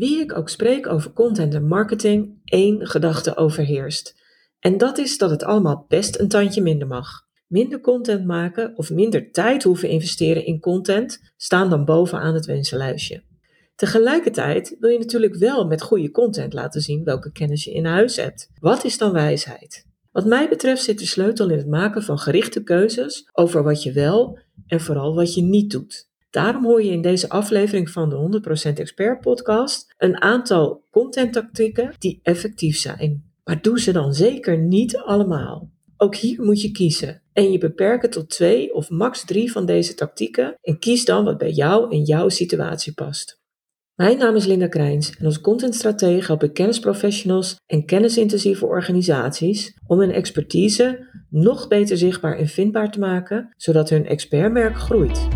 Wie ik ook spreek over content en marketing, één gedachte overheerst. En dat is dat het allemaal best een tandje minder mag. Minder content maken of minder tijd hoeven investeren in content staan dan bovenaan het wensenlijstje. Tegelijkertijd wil je natuurlijk wel met goede content laten zien welke kennis je in huis hebt. Wat is dan wijsheid? Wat mij betreft zit de sleutel in het maken van gerichte keuzes over wat je wel en vooral wat je niet doet. Daarom hoor je in deze aflevering van de 100% Expert podcast een aantal contenttactieken die effectief zijn. Maar doe ze dan zeker niet allemaal. Ook hier moet je kiezen en je beperken tot twee of max drie van deze tactieken en kies dan wat bij jou en jouw situatie past. Mijn naam is Linda Krijns en als contentstratege help ik kennisprofessionals en kennisintensieve organisaties om hun expertise nog beter zichtbaar en vindbaar te maken, zodat hun expertmerk groeit.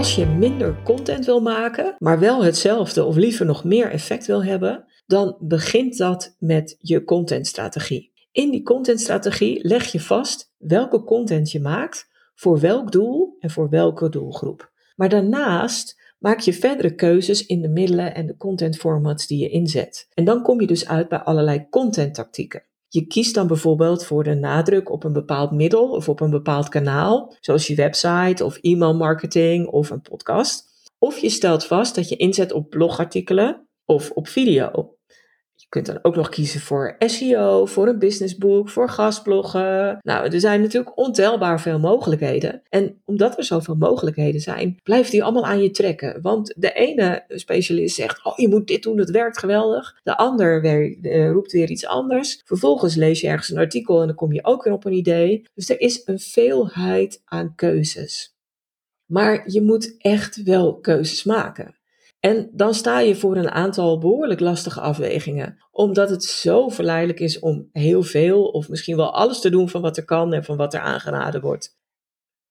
Als je minder content wil maken, maar wel hetzelfde of liever nog meer effect wil hebben, dan begint dat met je contentstrategie. In die contentstrategie leg je vast welke content je maakt, voor welk doel en voor welke doelgroep. Maar daarnaast maak je verdere keuzes in de middelen en de contentformats die je inzet. En dan kom je dus uit bij allerlei contenttactieken. Je kiest dan bijvoorbeeld voor de nadruk op een bepaald middel of op een bepaald kanaal, zoals je website of e-mailmarketing of een podcast. Of je stelt vast dat je inzet op blogartikelen of op video kunt dan ook nog kiezen voor SEO, voor een businessboek, voor gastbloggen. Nou, er zijn natuurlijk ontelbaar veel mogelijkheden. En omdat er zoveel mogelijkheden zijn, blijft die allemaal aan je trekken. Want de ene specialist zegt, oh je moet dit doen, het werkt geweldig. De ander weer, uh, roept weer iets anders. Vervolgens lees je ergens een artikel en dan kom je ook weer op een idee. Dus er is een veelheid aan keuzes. Maar je moet echt wel keuzes maken. En dan sta je voor een aantal behoorlijk lastige afwegingen, omdat het zo verleidelijk is om heel veel of misschien wel alles te doen van wat er kan en van wat er aangeraden wordt.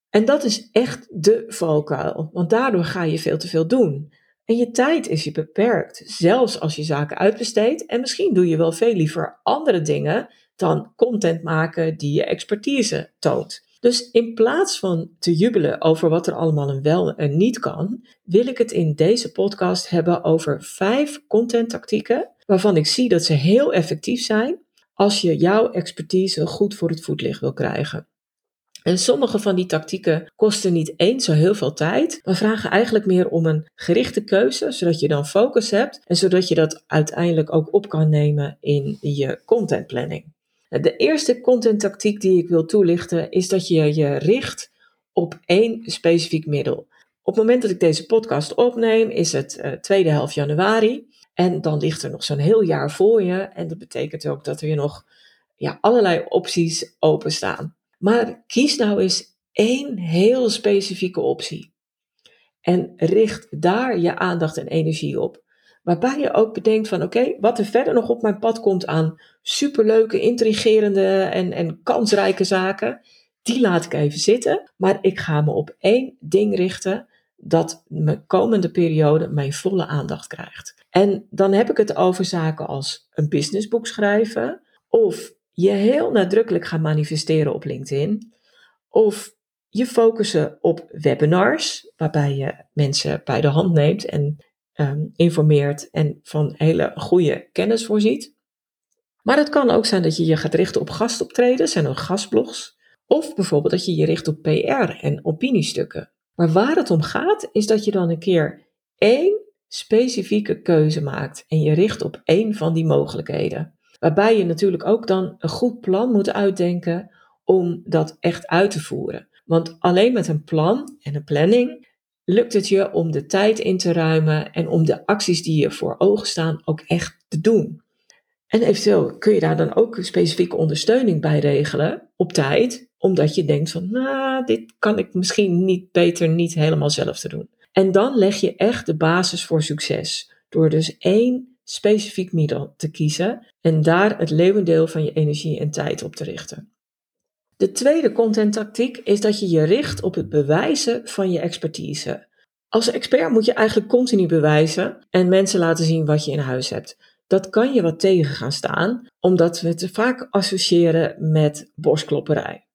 En dat is echt de valkuil, want daardoor ga je veel te veel doen. En je tijd is je beperkt, zelfs als je zaken uitbesteedt. En misschien doe je wel veel liever andere dingen dan content maken die je expertise toont. Dus in plaats van te jubelen over wat er allemaal en wel en niet kan, wil ik het in deze podcast hebben over vijf contenttactieken waarvan ik zie dat ze heel effectief zijn als je jouw expertise goed voor het voetlicht wil krijgen. En sommige van die tactieken kosten niet eens zo heel veel tijd, maar vragen eigenlijk meer om een gerichte keuze, zodat je dan focus hebt en zodat je dat uiteindelijk ook op kan nemen in je contentplanning. De eerste contenttactiek die ik wil toelichten is dat je je richt op één specifiek middel. Op het moment dat ik deze podcast opneem is het uh, tweede helft januari en dan ligt er nog zo'n heel jaar voor je en dat betekent ook dat er nog ja, allerlei opties openstaan. Maar kies nou eens één heel specifieke optie en richt daar je aandacht en energie op. Waarbij je ook bedenkt van oké, wat er verder nog op mijn pad komt aan superleuke, intrigerende en, en kansrijke zaken, die laat ik even zitten. Maar ik ga me op één ding richten dat mijn komende periode mijn volle aandacht krijgt. En dan heb ik het over zaken als een businessboek schrijven of je heel nadrukkelijk gaan manifesteren op LinkedIn of je focussen op webinars, waarbij je mensen bij de hand neemt en Ehm, informeert en van hele goede kennis voorziet. Maar het kan ook zijn dat je je gaat richten op gastoptredens en gastblogs. Of bijvoorbeeld dat je je richt op PR en opiniestukken. Maar waar het om gaat, is dat je dan een keer één specifieke keuze maakt en je richt op één van die mogelijkheden. Waarbij je natuurlijk ook dan een goed plan moet uitdenken om dat echt uit te voeren. Want alleen met een plan en een planning lukt het je om de tijd in te ruimen en om de acties die je voor ogen staan ook echt te doen. En eventueel kun je daar dan ook specifieke ondersteuning bij regelen op tijd, omdat je denkt van, nou, dit kan ik misschien niet beter niet helemaal zelf te doen. En dan leg je echt de basis voor succes, door dus één specifiek middel te kiezen en daar het leeuwendeel van je energie en tijd op te richten. De tweede contenttactiek is dat je je richt op het bewijzen van je expertise. Als expert moet je eigenlijk continu bewijzen en mensen laten zien wat je in huis hebt. dat kan je wat tegen gaan staan, omdat we het vaak associëren met borstklopperij.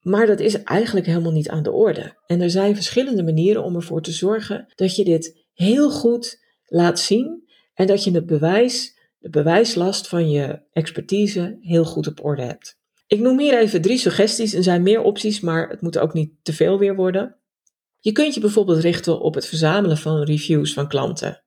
Maar dat is eigenlijk helemaal niet aan de orde. En er zijn verschillende manieren om ervoor te zorgen dat je dit heel goed laat zien en dat je het bewijs, de bewijslast van je expertise heel goed op orde hebt. Ik noem hier even drie suggesties. Er zijn meer opties, maar het moet ook niet te veel weer worden. Je kunt je bijvoorbeeld richten op het verzamelen van reviews van klanten.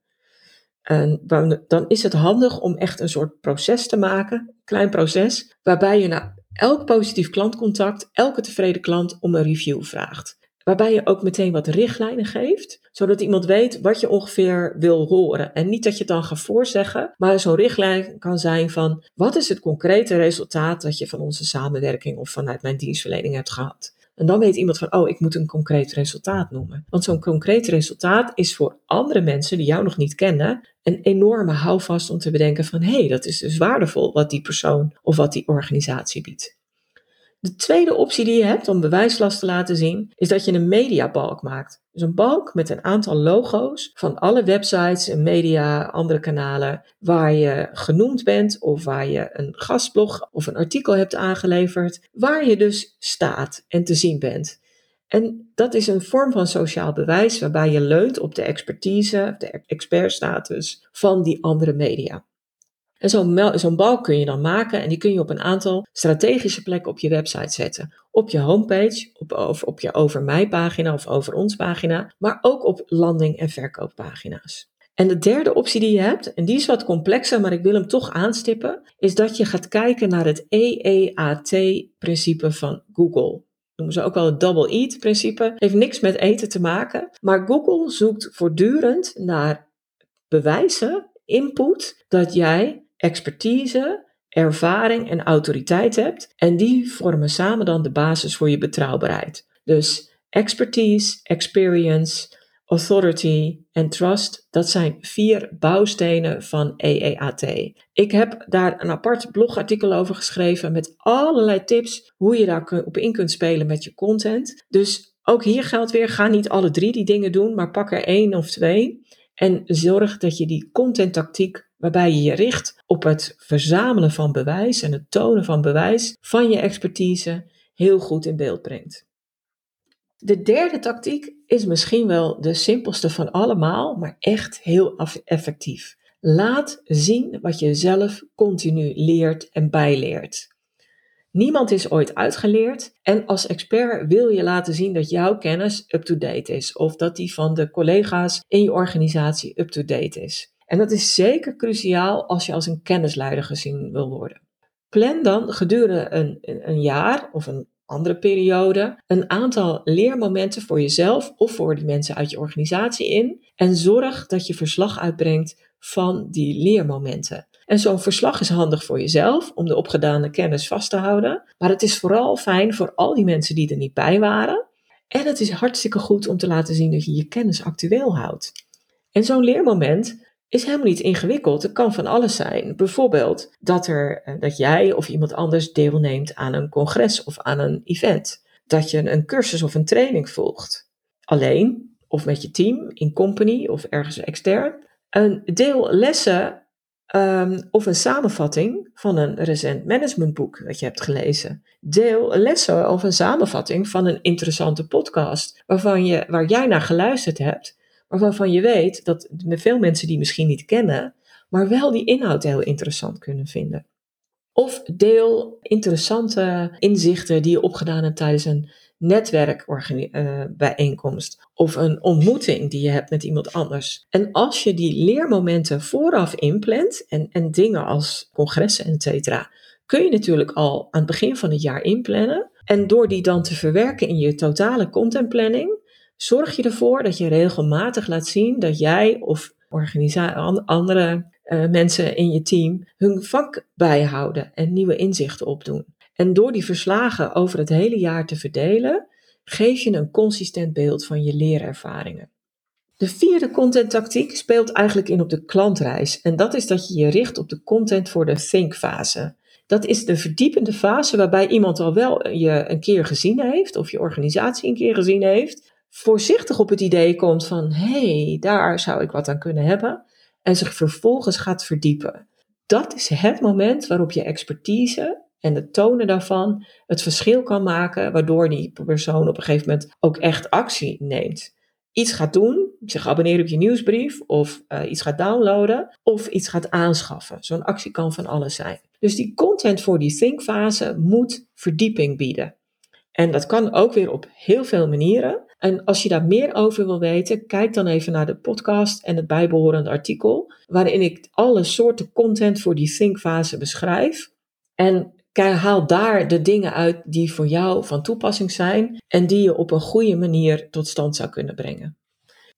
En dan is het handig om echt een soort proces te maken, klein proces, waarbij je na elk positief klantcontact, elke tevreden klant om een review vraagt. Waarbij je ook meteen wat richtlijnen geeft, zodat iemand weet wat je ongeveer wil horen. En niet dat je het dan gaat voorzeggen, maar zo'n richtlijn kan zijn van wat is het concrete resultaat dat je van onze samenwerking of vanuit mijn dienstverlening hebt gehad. En dan weet iemand van, oh, ik moet een concreet resultaat noemen. Want zo'n concreet resultaat is voor andere mensen die jou nog niet kennen een enorme houvast om te bedenken van, hé, hey, dat is dus waardevol wat die persoon of wat die organisatie biedt. De tweede optie die je hebt om bewijslast te laten zien, is dat je een mediabalk maakt. Dus een balk met een aantal logo's van alle websites en media, andere kanalen, waar je genoemd bent of waar je een gastblog of een artikel hebt aangeleverd, waar je dus staat en te zien bent. En dat is een vorm van sociaal bewijs waarbij je leunt op de expertise, de expertstatus van die andere media. En zo'n balk kun je dan maken en die kun je op een aantal strategische plekken op je website zetten. Op je homepage, op, of op je over mij pagina of over ons pagina, maar ook op landing- en verkooppagina's. En de derde optie die je hebt, en die is wat complexer, maar ik wil hem toch aanstippen, is dat je gaat kijken naar het EEAT-principe van Google. Noemen ze ook wel het double eat-principe. Heeft niks met eten te maken, maar Google zoekt voortdurend naar bewijzen, input, dat jij expertise, ervaring en autoriteit hebt. En die vormen samen dan de basis voor je betrouwbaarheid. Dus expertise, experience, authority en trust, dat zijn vier bouwstenen van EEAT. Ik heb daar een apart blogartikel over geschreven met allerlei tips hoe je daar op in kunt spelen met je content. Dus ook hier geldt weer, ga niet alle drie die dingen doen, maar pak er één of twee. En zorg dat je die contenttactiek waarbij je je richt op het verzamelen van bewijs en het tonen van bewijs van je expertise heel goed in beeld brengt. De derde tactiek is misschien wel de simpelste van allemaal, maar echt heel effectief. Laat zien wat je zelf continu leert en bijleert. Niemand is ooit uitgeleerd en als expert wil je laten zien dat jouw kennis up-to-date is of dat die van de collega's in je organisatie up-to-date is. En dat is zeker cruciaal als je als een kennisleider gezien wil worden. Plan dan gedurende een, een jaar of een andere periode een aantal leermomenten voor jezelf of voor de mensen uit je organisatie in en zorg dat je verslag uitbrengt van die leermomenten. En zo'n verslag is handig voor jezelf om de opgedane kennis vast te houden, maar het is vooral fijn voor al die mensen die er niet bij waren. En het is hartstikke goed om te laten zien dat je je kennis actueel houdt. En zo'n leermoment is helemaal niet ingewikkeld. Het kan van alles zijn. Bijvoorbeeld dat, er, eh, dat jij of iemand anders deelneemt aan een congres of aan een event. Dat je een cursus of een training volgt. Alleen of met je team, in company of ergens extern. Een deel lessen um, of een samenvatting van een recent managementboek dat je hebt gelezen. Deel lessen of een samenvatting van een interessante podcast waarvan je, waar jij naar geluisterd hebt waarvan je weet dat veel mensen die misschien niet kennen, maar wel die inhoud heel interessant kunnen vinden. Of deel interessante inzichten die je opgedaan hebt tijdens een netwerkbijeenkomst uh, of een ontmoeting die je hebt met iemand anders. En als je die leermomenten vooraf inplant en, en dingen als congressen, et cetera, kun je natuurlijk al aan het begin van het jaar inplannen. En door die dan te verwerken in je totale contentplanning, zorg je ervoor dat je regelmatig laat zien dat jij of andere uh, mensen in je team hun vak bijhouden en nieuwe inzichten opdoen. En door die verslagen over het hele jaar te verdelen, geef je een consistent beeld van je leerervaringen. De vierde contenttactiek speelt eigenlijk in op de klantreis. En dat is dat je je richt op de content voor de think-fase. Dat is de verdiepende fase waarbij iemand al wel je een keer gezien heeft, of je organisatie een keer gezien heeft, voorzichtig op het idee komt van hé, hey, daar zou ik wat aan kunnen hebben. En zich vervolgens gaat verdiepen. dat is het moment waarop je expertise en het tonen daarvan het verschil kan maken, waardoor die persoon op een gegeven moment ook echt actie neemt. Iets gaat doen, zich abonneren op je nieuwsbrief of uh, iets gaat downloaden of iets gaat aanschaffen. Zo'n actie kan van alles zijn. Dus die content voor die thinkfase moet verdieping bieden. En dat kan ook weer op heel veel manieren. En als je daar meer over wil weten, kijk dan even naar de podcast en het bijbehorende artikel, waarin ik alle soorten content voor die thinkfase beschrijf. En haal daar de dingen uit die voor jou van toepassing zijn en die je op een goede manier tot stand zou kunnen brengen.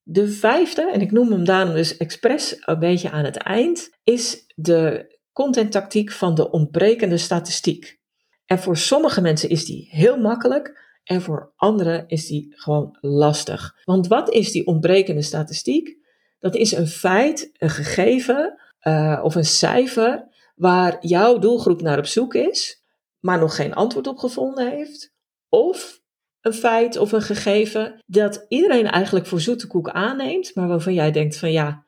De vijfde, en ik noem hem daarom dus expres een beetje aan het eind, is de contenttactiek van de ontbrekende statistiek. En voor sommige mensen is die heel makkelijk en voor anderen is die gewoon lastig. Want wat is die ontbrekende statistiek? Dat is een feit, een gegeven uh, of een cijfer waar jouw doelgroep naar op zoek is, maar nog geen antwoord op gevonden heeft. Of een feit of een gegeven dat iedereen eigenlijk voor zoete koek aanneemt, maar waarvan jij denkt van ja,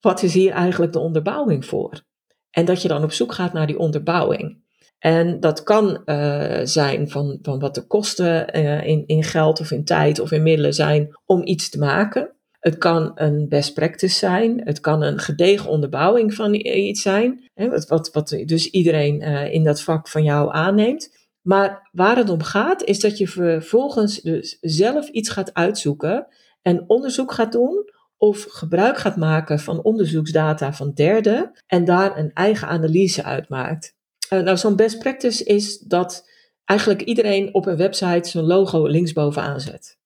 wat is hier eigenlijk de onderbouwing voor? En dat je dan op zoek gaat naar die onderbouwing. En dat kan uh, zijn van, van wat de kosten uh, in, in geld of in tijd of in middelen zijn om iets te maken. Het kan een best practice zijn. Het kan een gedegen onderbouwing van iets zijn. Hè, wat, wat, wat dus iedereen uh, in dat vak van jou aanneemt. Maar waar het om gaat, is dat je vervolgens dus zelf iets gaat uitzoeken en onderzoek gaat doen of gebruik gaat maken van onderzoeksdata van derden en daar een eigen analyse uitmaakt. Uh, nou, zo'n best practice is dat eigenlijk iedereen op een website zijn logo linksbovenaan zet.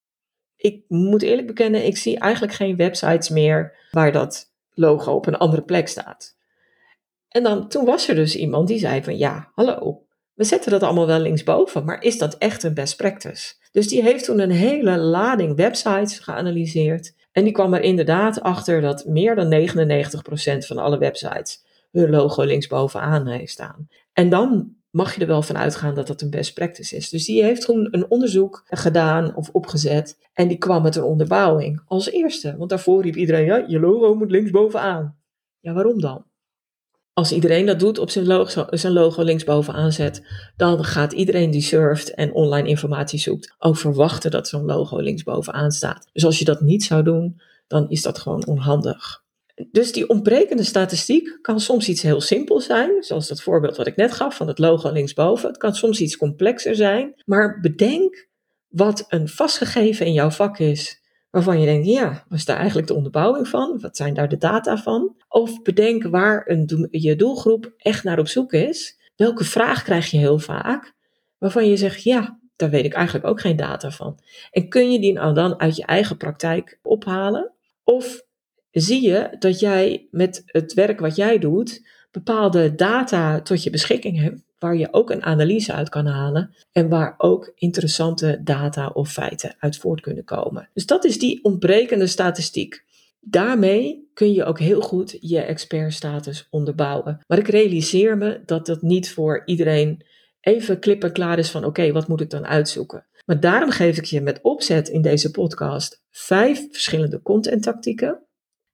Ik moet eerlijk bekennen, ik zie eigenlijk geen websites meer waar dat logo op een andere plek staat. En dan, toen was er dus iemand die zei van ja, hallo, we zetten dat allemaal wel linksboven, maar is dat echt een best practice? Dus die heeft toen een hele lading websites geanalyseerd. En die kwam er inderdaad achter dat meer dan 99% van alle websites hun logo linksbovenaan heeft staan. En dan mag je er wel van uitgaan dat dat een best practice is. Dus die heeft toen een onderzoek gedaan of opgezet en die kwam met een onderbouwing als eerste. Want daarvoor riep iedereen, ja, je logo moet linksbovenaan. Ja, waarom dan? Als iedereen dat doet op zijn logo, zijn logo linksbovenaan zet, dan gaat iedereen die surft en online informatie zoekt ook verwachten dat zo'n logo linksbovenaan staat. Dus als je dat niet zou doen, dan is dat gewoon onhandig. Dus die ontbrekende statistiek kan soms iets heel simpels zijn, zoals dat voorbeeld wat ik net gaf van het logo linksboven. Het kan soms iets complexer zijn, maar bedenk wat een vastgegeven in jouw vak is, waarvan je denkt, ja, wat is daar eigenlijk de onderbouwing van? Wat zijn daar de data van? Of bedenk waar een, je doelgroep echt naar op zoek is. Welke vraag krijg je heel vaak, waarvan je zegt, ja, daar weet ik eigenlijk ook geen data van. En kun je die nou dan uit je eigen praktijk ophalen? Of zie je dat jij met het werk wat jij doet bepaalde data tot je beschikking hebt, waar je ook een analyse uit kan halen en waar ook interessante data of feiten uit voort kunnen komen. Dus dat is die ontbrekende statistiek. Daarmee kun je ook heel goed je expertstatus onderbouwen. Maar ik realiseer me dat dat niet voor iedereen even klip en klaar is van oké, wat moet ik dan uitzoeken? Maar daarom geef ik je met opzet in deze podcast vijf verschillende contenttactieken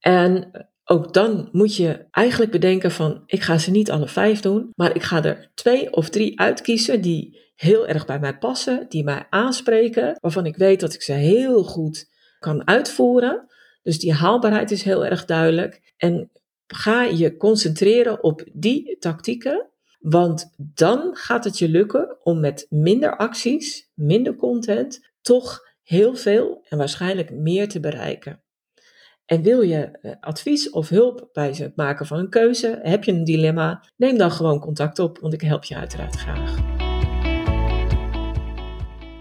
en ook dan moet je eigenlijk bedenken van, ik ga ze niet alle vijf doen, maar ik ga er twee of drie uitkiezen die heel erg bij mij passen, die mij aanspreken, waarvan ik weet dat ik ze heel goed kan uitvoeren. Dus die haalbaarheid is heel erg duidelijk. En ga je concentreren op die tactieken, want dan gaat het je lukken om met minder acties, minder content, toch heel veel en waarschijnlijk meer te bereiken. En wil je eh, advies of hulp bij het maken van een keuze? Heb je een dilemma? Neem dan gewoon contact op, want ik help je uiteraard graag.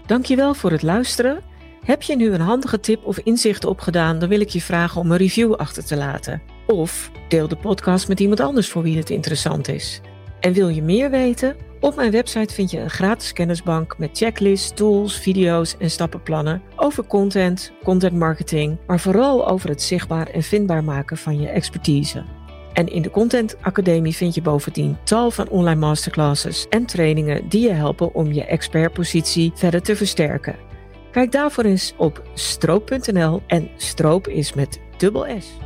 Dankjewel voor het luisteren. Heb je nu een handige tip of inzicht opgedaan, dan wil ik je vragen om een review achter te laten. Of deel de podcast met iemand anders voor wie het interessant is. En wil je meer weten? Op mijn website vind je een gratis kennisbank met checklists, tools, video's en stappenplannen over content, content marketing, maar vooral over het zichtbaar en vindbaar maken van je expertise. En in de Content Academie vind je bovendien tal van online masterclasses en trainingen die je helpen om je expertpositie verder te versterken. Kijk daarvoor eens op stroop.nl en stroop is met dubbel S.